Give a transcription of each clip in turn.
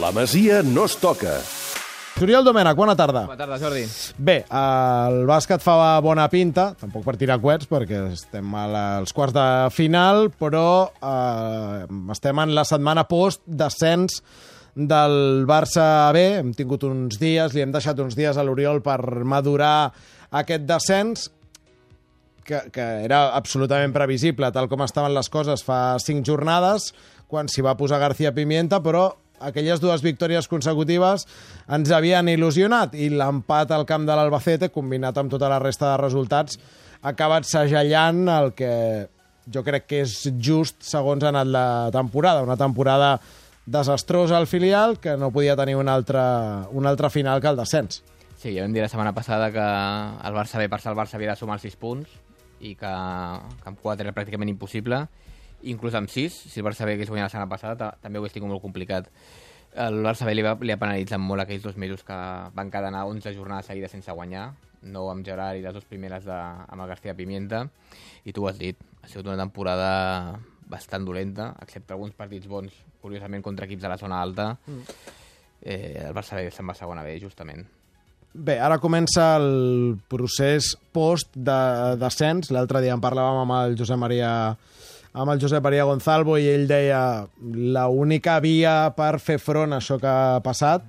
La Masia no es toca. Oriol Domènech, bona tarda. Bona tarda, Jordi. Bé, el bàsquet fa bona pinta, tampoc per tirar coets, perquè estem als quarts de final, però eh, estem en la setmana post-descens del Barça B. Hem tingut uns dies, li hem deixat uns dies a l'Oriol per madurar aquest descens, que, que era absolutament previsible, tal com estaven les coses fa cinc jornades, quan s'hi va posar García Pimienta, però aquelles dues victòries consecutives ens havien il·lusionat i l'empat al camp de l'Albacete, combinat amb tota la resta de resultats, ha acabat segellant el que jo crec que és just segons ha anat la temporada. Una temporada desastrosa al filial que no podia tenir un altre, un altre final que el descens. Sí, ja vam dir la setmana passada que el Barça B per Barça havia de sumar els 6 punts i que, que amb 4 era pràcticament impossible inclús amb 6, si el Barça B hagués guanyat la setmana passada, ta- també ho hagués tingut molt complicat. El Barça B li, va, li ha penalitzat molt aquells dos mesos que van cadenar 11 jornades seguides sense guanyar, 9 amb Gerard i les dues primeres de, amb el García Pimienta, i tu ho has dit, ha sigut una temporada bastant dolenta, excepte alguns partits bons, curiosament contra equips de la zona alta. Mm. Eh, el Barça B se'n va a segona B, justament. Bé, ara comença el procés post-descens. L'altre dia en parlàvem amb el Josep Maria amb el Josep Maria Gonzalvo i ell deia la única via per fer front a això que ha passat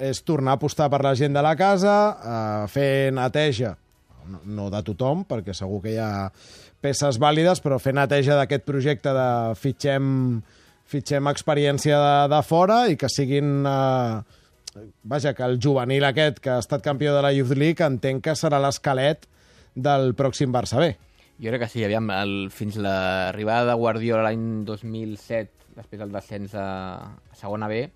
és tornar a apostar per la gent de la casa, a fer neteja, no, no de tothom, perquè segur que hi ha peces vàlides, però fer neteja d'aquest projecte de fitxem, fitxem experiència de, de fora i que siguin... Eh, vaja, que el juvenil aquest que ha estat campió de la Youth League entenc que serà l'esquelet del pròxim Barça B. Jo crec que sí, aviam, el, fins l'arribada de Guardiola l'any 2007, després del descens a, a segona B,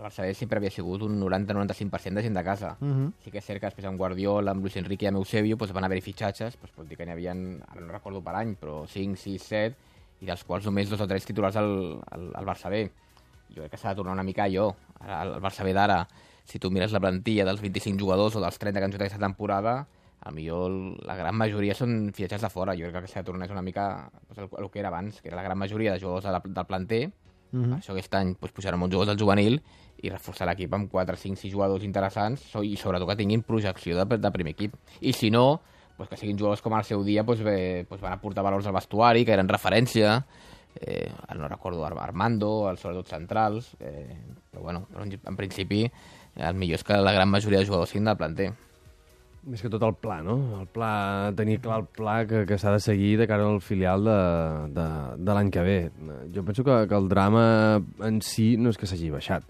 el Barça sempre havia sigut un 90-95% de gent de casa. Uh -huh. Sí que és cert que després amb Guardiola, amb Luis Enrique i amb Eusebio doncs van haver-hi fitxatges, doncs pot dir que n'hi havia, ara no recordo per any, però 5, 6, 7, i dels quals només dos o tres titulars al, al, al Barça B. Jo crec que s'ha de tornar una mica allò. El Barça B d'ara, si tu mires la plantilla dels 25 jugadors o dels 30 que han jugat aquesta temporada, a millor la gran majoria són fitxatges de fora. Jo crec que de tornar una mica doncs, el, el que era abans, que era la gran majoria de jugadors de la, del planter. Uh -huh. Això aquest any doncs, pujaran molts jugadors del juvenil i reforçar l'equip amb 4, 5, 6 jugadors interessants i sobretot que tinguin projecció de, de primer equip. I si no, doncs, que siguin jugadors com al seu dia doncs, bé, doncs, van aportar valors al vestuari, que eren referència, eh, no recordo, Ar- Armando, els sobretot centrals, eh, però bueno, però en, en principi el millor és que la gran majoria de jugadors siguin del planter. Més que tot el pla, no? El pla, tenir clar el pla que, que s'ha de seguir de cara al filial de, de, de l'any que ve. Jo penso que, que el drama en si no és que s'hagi baixat.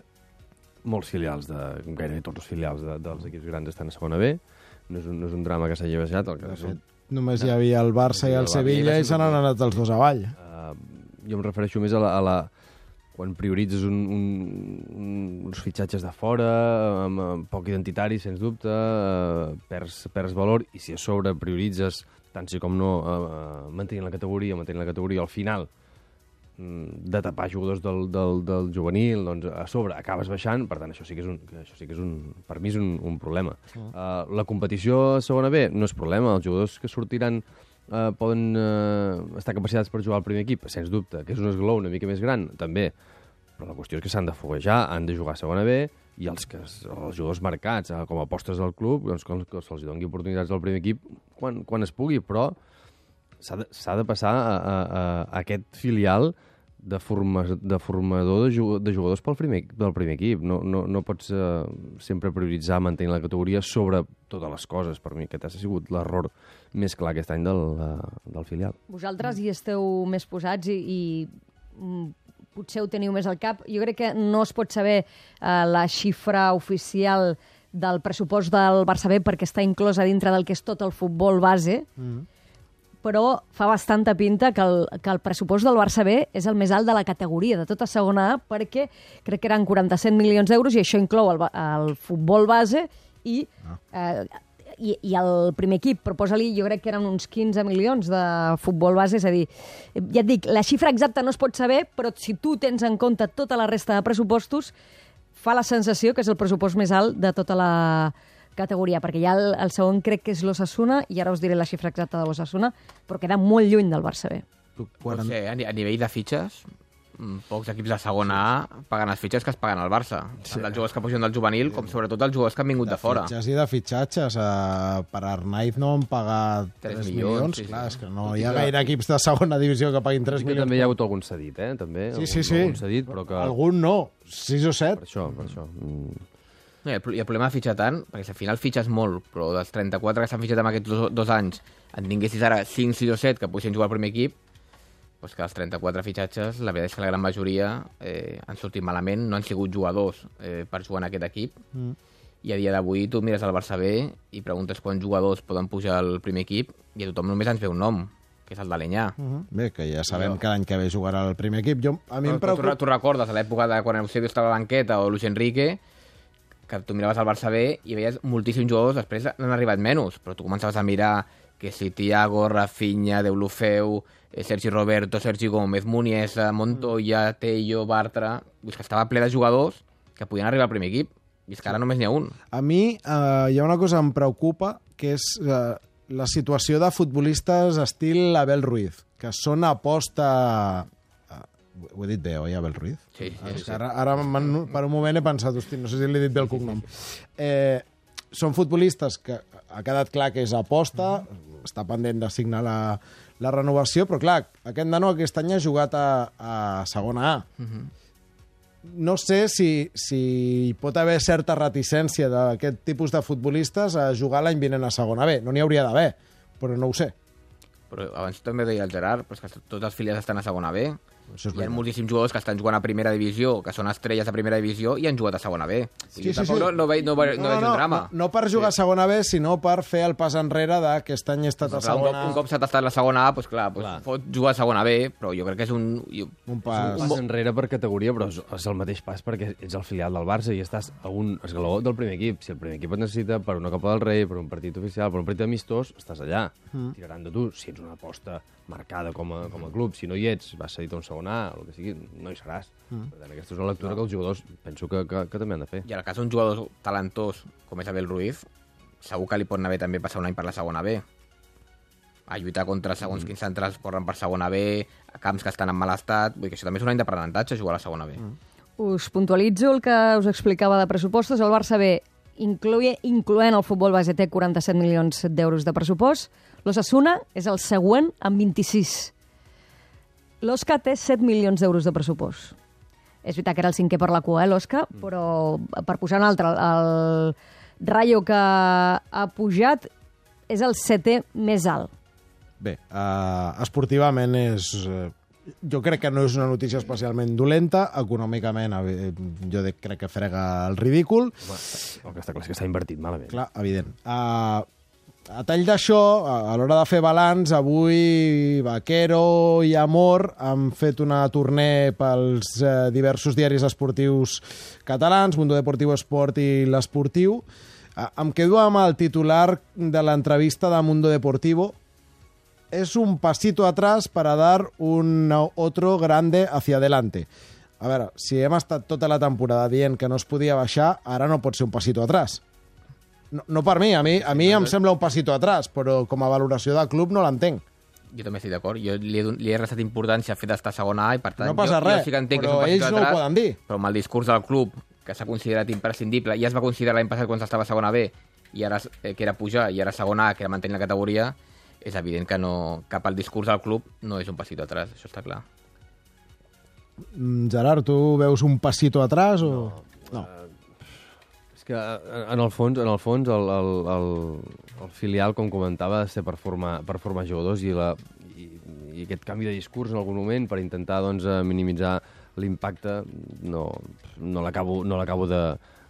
Molts filials, de, gairebé tots els filials de, dels equips grans estan a segona B. No és un, no és un drama que s'hagi baixat. El que és un, Només hi havia el Barça i el El Sevilla i se n'han anat els dos avall. uh, jo em refereixo més a la, a la quan prioritzes un, un, un, uns fitxatges de fora, amb, amb poc identitari, sens dubte, uh, perds, perds valor, i si a sobre prioritzes, tant sí com no, uh, mantenint la categoria, mantenint la categoria al final, mm, de tapar jugadors del, del, del juvenil, doncs a sobre acabes baixant, per tant, això sí que és un, això sí que és un per mi és un, un problema. Uh, la competició a segona B no és problema, els jugadors que sortiran uh, poden uh, estar capacitats per jugar al primer equip, sens dubte, que és un esglaó una mica més gran, també, però la qüestió és que s'han de foguejar, han de jugar a segona B, i els, que, els jugadors marcats uh, com a apostes del club, doncs que, que se'ls doni oportunitats al primer equip quan, quan es pugui, però s'ha de, de passar a, a, a aquest filial de, forma, de formador de, jug, de jugadors pel primer, del primer equip. No, no, no pots uh, sempre prioritzar mantenir la categoria sobre totes les coses. Per mi aquest ha sigut l'error més clar aquest any del, uh, del filial. Vosaltres hi esteu més posats i, i mm, potser ho teniu més al cap. Jo crec que no es pot saber eh, la xifra oficial del pressupost del Barça B perquè està inclosa dintre del que és tot el futbol base, mm. Però fa bastanta pinta que el, que el pressupost del Barça B és el més alt de la categoria, de tota segona A, perquè crec que eren 47 milions d'euros i això inclou el, el futbol base i eh, i, i el primer equip, proposa-li, jo crec que eren uns 15 milions de futbol base, és a dir, ja et dic, la xifra exacta no es pot saber, però si tu tens en compte tota la resta de pressupostos, fa la sensació que és el pressupost més alt de tota la categoria, perquè ja el, el segon crec que és l'Ossassuna, i ara us diré la xifra exacta de l'Ossassuna, però queda molt lluny del Barça B. Tu, Pot ser, a, a nivell de fitxes, mm, pocs equips de segona A paguen els fitxes que es paguen al Barça. Sí. Tant els jugadors que pugen del juvenil, com sobretot els jugadors que han vingut de, fora. Fitxes i de fitxatges. Uh, per Arnaiz no han pagat 3, 3 milions. milions, sí, Clar, sí. és que no hi ha gaire equips de segona divisió que paguin 3 Que milions. també hi ha hagut algun cedit, eh? També, Sí, algun, sí, sí. Algun cedit, però que... Algun no, 6 o Per 7. això, per això. Mm. No, i el, el problema de fitxar tant, perquè si al final fitxes molt, però dels 34 que s'han fitxat en aquests dos, dos anys, en tinguessis ara 5, 6 o 7 que poguessin jugar al primer equip, doncs que els 34 fitxatges, la veritat és que la gran majoria eh, han sortit malament, no han sigut jugadors eh, per jugar en aquest equip, mm. i a dia d'avui tu mires el Barça B i preguntes quants jugadors poden pujar al primer equip i a tothom només ens ve un nom, que és el d'Alenyà. Mm. Bé, que ja sabem que l'any que ve jugarà al primer equip. Jo, a mi em Però, però tu, preocupa... tu recordes a l'època de quan Eusebio estava a la banqueta o Luis Enrique, que tu miraves al Barça B i veies moltíssims jugadors, després n'han arribat menys, però tu començaves a mirar que si Tiago, Rafinha, Deulofeu, eh, Sergi Roberto, Sergi Gómez, Muniesa, Montoya, Tello, Bartra... És que estava ple de jugadors que podien arribar al primer equip, i és que ara només n'hi ha un. A mi eh, hi ha una cosa que em preocupa, que és eh, la situació de futbolistes estil Abel Ruiz, que són aposta... Ho he dit bé, oi, Abel Ruiz? Sí, sí, sí. ara, ara per un moment he pensat, hosti, no sé si l'he dit bé el cognom. Eh, són futbolistes que ha quedat clar que és aposta, està pendent de signar la, la renovació, però clar, aquest nano aquest any ha jugat a, a segona A. No sé si, si hi pot haver certa reticència d'aquest tipus de futbolistes a jugar l'any vinent a segona B. No n'hi hauria d'haver, però no ho sé. Però abans també deia el Gerard, però és que tots els filials estan a segona B. Això és Hi ha veritat. moltíssims jugadors que estan jugant a primera divisió, que són estrelles de primera divisió i han jugat a segona B. Sí, Sí, sí, sí. No, no, veig, no, veig, no, veig un drama. No, no per jugar a segona B, sinó per fer el pas enrere d'aquest any he estat a Clar, un, cop, segona un cop s'ha tastat la segona A, doncs clar, doncs Clar. pot jugar a segona B, però jo crec que és un... Jo, Un Un pas... pas enrere per categoria, però és, és el mateix pas perquè ets el filial del Barça i estàs a un esglaó del primer equip. Si el primer equip et necessita per una Copa del Rei, per un partit oficial, per un partit amistós, estàs allà. Mm. Tiraran de tu. Si ets una aposta marcada com a, com a club, si no hi ets, vas cedir a un segon A, o el que sigui, no hi seràs. Mm. Per tant, aquesta és una lectura que els jugadors penso que, que, que també han de fer. I en el cas d'un jugador talentós com és Abel Ruiz, segur que li pot anar bé també passar un any per la segona B. A lluitar contra segons quins centrals corren per segona B, a camps que estan en mal estat... Vull dir que això també és un any d'aprenentatge, jugar a la segona B. Us puntualitzo el que us explicava de pressupostos. El Barça B, incloï, incloent el futbol base, té 47 milions d'euros de pressupost. L'Ossassuna és el següent amb 26. L'Osca té 7 milions d'euros de pressupost. És veritat que era el cinquè per la cua, eh, l'Osca, però per posar un altre, el Rayo que ha pujat és el setè més alt. Bé, uh, esportivament és... Jo crec que no és una notícia especialment dolenta, econòmicament eh, jo crec que frega el ridícul, El que està clar és que s'ha invertit malament. Clar, evident. Uh, a tall d'això, a, l'hora de fer balanç, avui Vaquero i Amor han fet una tournée pels uh, diversos diaris esportius catalans, Mundo Deportivo Esport i l'Esportiu. Uh, em quedo amb el titular de l'entrevista de Mundo Deportivo, es un pasito atrás para dar un otro grande hacia adelante. A veure, si hem estat tota la temporada dient que no es podia baixar, ara no pot ser un pasito atrás. No, no per mi, a mi, a mi em sembla un pasito atrás, però com a valoració del club no l'entenc. Jo també estic d'acord. Jo li he, li he restat importància al fet d'estar a segona A i per tant No passa jo, res, jo sí que entenc però que és un ells passit no ho atrás, poden dir. Però amb el discurs del club, que s'ha considerat imprescindible, ja es va considerar l'any passat quan s'estava a segona B, i ara, eh, que era pujar, i ara segona A, que era mantenir la categoria, és evident que no, cap al discurs del club no és un passit atrás, això està clar. Mm, Gerard, tu veus un pasito atrás o...? No. És que eh, en el fons, en el, fons el, el, el, el filial, com comentava, ha de ser per formar, per formar jugadors i, la, i, i aquest canvi de discurs en algun moment per intentar doncs, eh, minimitzar l'impacte no, no l'acabo no l'acabo de,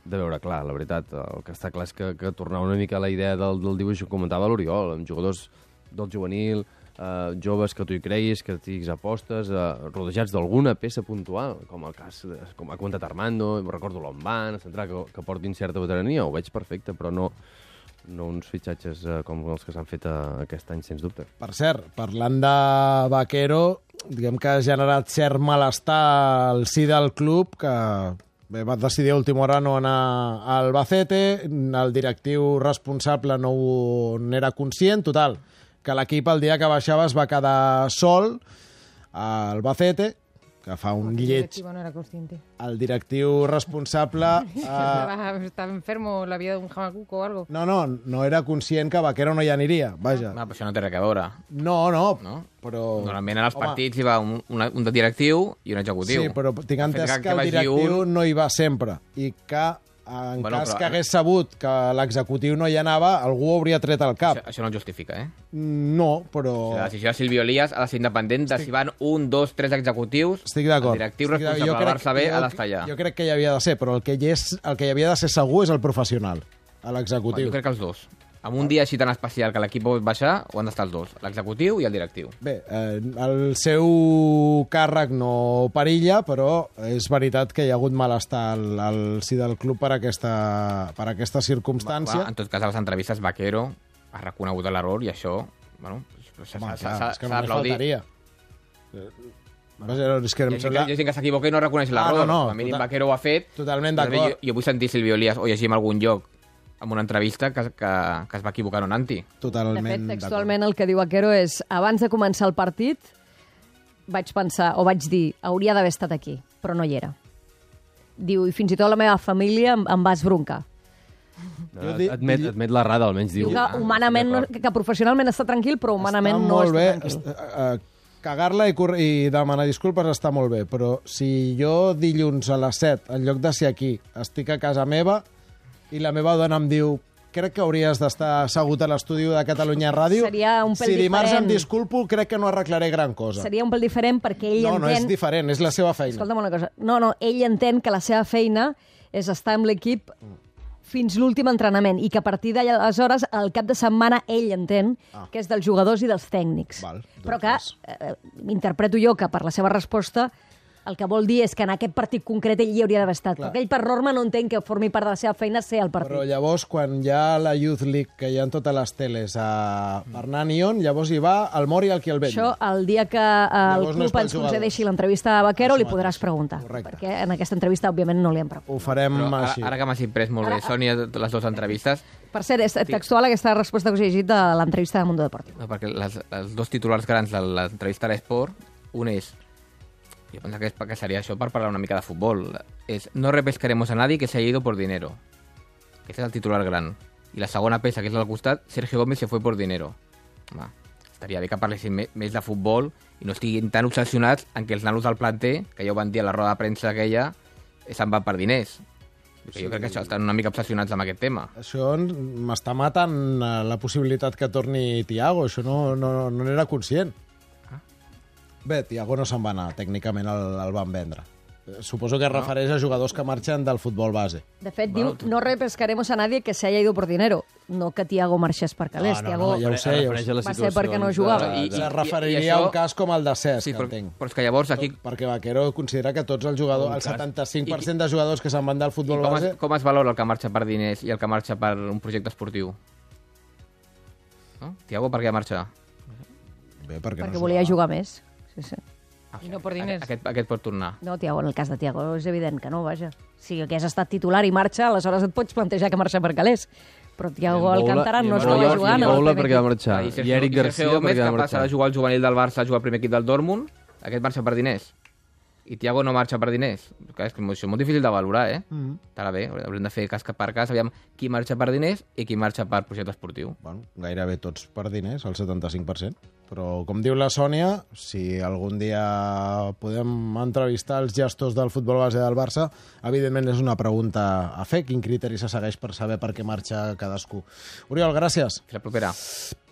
de veure clar, la veritat. El que està clar és que, que tornar una mica a la idea del, del dibuix que comentava l'Oriol, amb jugadors del juvenil, eh, joves que tu hi creguis, que tinguis apostes, eh, rodejats d'alguna peça puntual, com el cas, de, com ha comentat Armando, recordo l'Omban, central, que, que portin certa veterania, ho veig perfecte, però no, no uns fitxatges eh, com els que s'han fet eh, aquest any, sens dubte. Per cert, parlant de Vaquero, diguem que ha generat cert malestar al si del club, que bé, va decidir a última hora no anar a Albacete, el directiu responsable no n'era conscient, total, que l'equip el dia que baixava es va quedar sol a Albacete, que fa un El lleig. directivo no era consciente. El directiu responsable... Uh, Estaba, estaba enfermo, le había dado un jamacuco o algo. no, no, no era conscient que Vaquero no hi aniria, vaja. Ah, però això no té res a veure. No, no, No? però... Normalment en els Home, partits hi va un, un, un directiu i un executiu. Sí, però tinc entès que que el directiu un- no hi va sempre i que en Bueno, cas però- que hagués sabut que l'executiu no hi anava, algú hauria tret al cap. Això, això no justifica, eh? No, però... La decisió de Silvio Elias ha de ser independent de si van un, dos, tres executius. Estic d'acord. El directiu Estic responsable del crec- Barça B ha d'estar allà. Jo crec que hi havia de ser, però el que hi, és, el que hi havia de ser segur és el professional, Bueno, l'executiu. jo crec que els dos. En un dia així tan especial que l'equip pot baixar, ho han d'estar els dos, l'executiu i el directiu. Bé, eh, el seu càrrec no perilla, però és veritat que hi ha hagut malestar al, al si del club per aquesta, per aquesta circumstància. Clar, en tot cas, a les entrevistes, Vaquero ha reconegut l'error i això, bueno, s'ha d'aplaudir. faltaria. Vaja, és que Hi em ha gent, sembla... que, hi ha gent que s'equivoca i no reconeix Ah, l'error. no, no, a mínim total- Vaquero ho ha fet. totalment d'acord. Jo, jo vull sentir Silvio Elias o llegir en algun lloc en una entrevista que, que, que es va equivocar en un anti. De Totalment fet, d'acord. textualment el que diu Aquero és abans de començar el partit vaig pensar, o vaig dir, hauria d'haver estat aquí, però no hi era. Diu, i fins i tot la meva família em, em va esbroncar. Jo di- Admet, admet l'errada, almenys diu. Diu que humanament, no, que, professionalment està tranquil, però humanament està no molt està bé. tranquil. Eh, Cagar-la i, i demanar disculpes està molt bé, però si jo dilluns a les 7, en lloc de ser aquí, estic a casa meva i la meva dona em diu crec que hauries d'estar assegut a l'estudi de Catalunya Ràdio. Seria un pèl Si dimarts diferent. em disculpo, crec que no arreglaré gran cosa. Seria un pel diferent perquè ell no, no és entén... diferent, és la seva feina. Escolta'm una cosa. No, no, ell entén que la seva feina és estar amb l'equip fins l'últim entrenament i que a partir d'aleshores, al cap de setmana, ell entén Ah. que és dels jugadors i dels tècnics. Val, Però doncs que res. eh, interpreto jo que per la seva resposta el que vol dir és que en aquest partit concret ell hi hauria d'haver estat. Clar. Perquè ell per norma no entén que formi part de la seva feina ser el partit. Però llavors, quan hi ha la Youth League, que hi ha en totes les teles a Hernán Ion, llavors hi va el Mori al qui el vell. Això, el dia que eh, el Llavors no club pels ens concedeixi l'entrevista a Vaquero, li podràs preguntar. Correcte. Perquè en aquesta entrevista, òbviament, no li hem preguntat. Ho farem Però ara, així. ara que m'has imprès molt bé, Sònia, les dues entrevistes, Per cert, és textual aquesta resposta que us he llegit de l'entrevista de Mundo Deportivo. no, perquè les, els dos titulars grans de l'entrevista a l'Esport, un és, jo penso que, és, que seria això per parlar una mica de futbol, és no repescaremos a nadie que se haya ido por dinero. Aquest és el titular gran. I la segona peça, que és al costat, Sergio Gómez se fue por dinero. Home, estaria bé que parlessin més de futbol i no estiguin tan obsessionats en que els nanos del planter, que ja ho van dir a la roda de premsa aquella, eh, se'n van per diners. Sí. Jo crec que això estan una mica obsessionats amb aquest tema. Això m'està matant eh, la possibilitat que torni Tiago. Això no, no, no n'era conscient. Bé, Tiago no se'n va anar, tècnicament el, el van vendre. Suposo que es refereix a jugadors que marxen del futbol base. De fet, Bueno, diu, no repescaremos a nadie que se haya ido por dinero. No que Tiago marxés per calés. No, no, Tiago... no, ja ho sé, ja ho sé. a Va ser perquè no jugava. I- Se i- referiria i a això- un cas com el de Cesc, Sí, que però, entenc. però és que llavors aquí... Perquè Vaquero considera que tots els jugadors, el 75% de jugadors que se'n van del I futbol com, base... es, com es valora el que marxa per diners i el que marxa per un projecte esportiu? No? Tiago, per què marxa? Bé, perquè, perquè no volia jugava. jugar més. Sí, sí. I no por diners. Aquest, aquest pot tornar. No, Tiago, en el cas de Tiago és evident que no, vaja. Si hagués estat titular i marxa, aleshores et pots plantejar que marxa per calés. Però Tiago Boula- no estava Boula- jugant. i primer perquè va marxar. I Sergio- I Eric i Sergio Garcia Gómez, perquè va que passa marxar. de jugar al juvenil del Barça a jugar al primer equip del Dortmund, aquest marxa per diners. I Tiago no marxa per diners. Clar, és que això és molt difícil de valorar, eh? Mm. Estarà bé, haurem de fer cas per cas, aviam qui marxa per diners i qui marxa per projecte esportiu. Bueno, gairebé tots per diners, el 75%. Però, com diu la Sònia, si algun dia podem entrevistar els gestors del futbol base del Barça, evidentment és una pregunta a fer. Quin criteri se segueix per saber per què marxa cadascú? Oriol, gràcies. Fins la propera.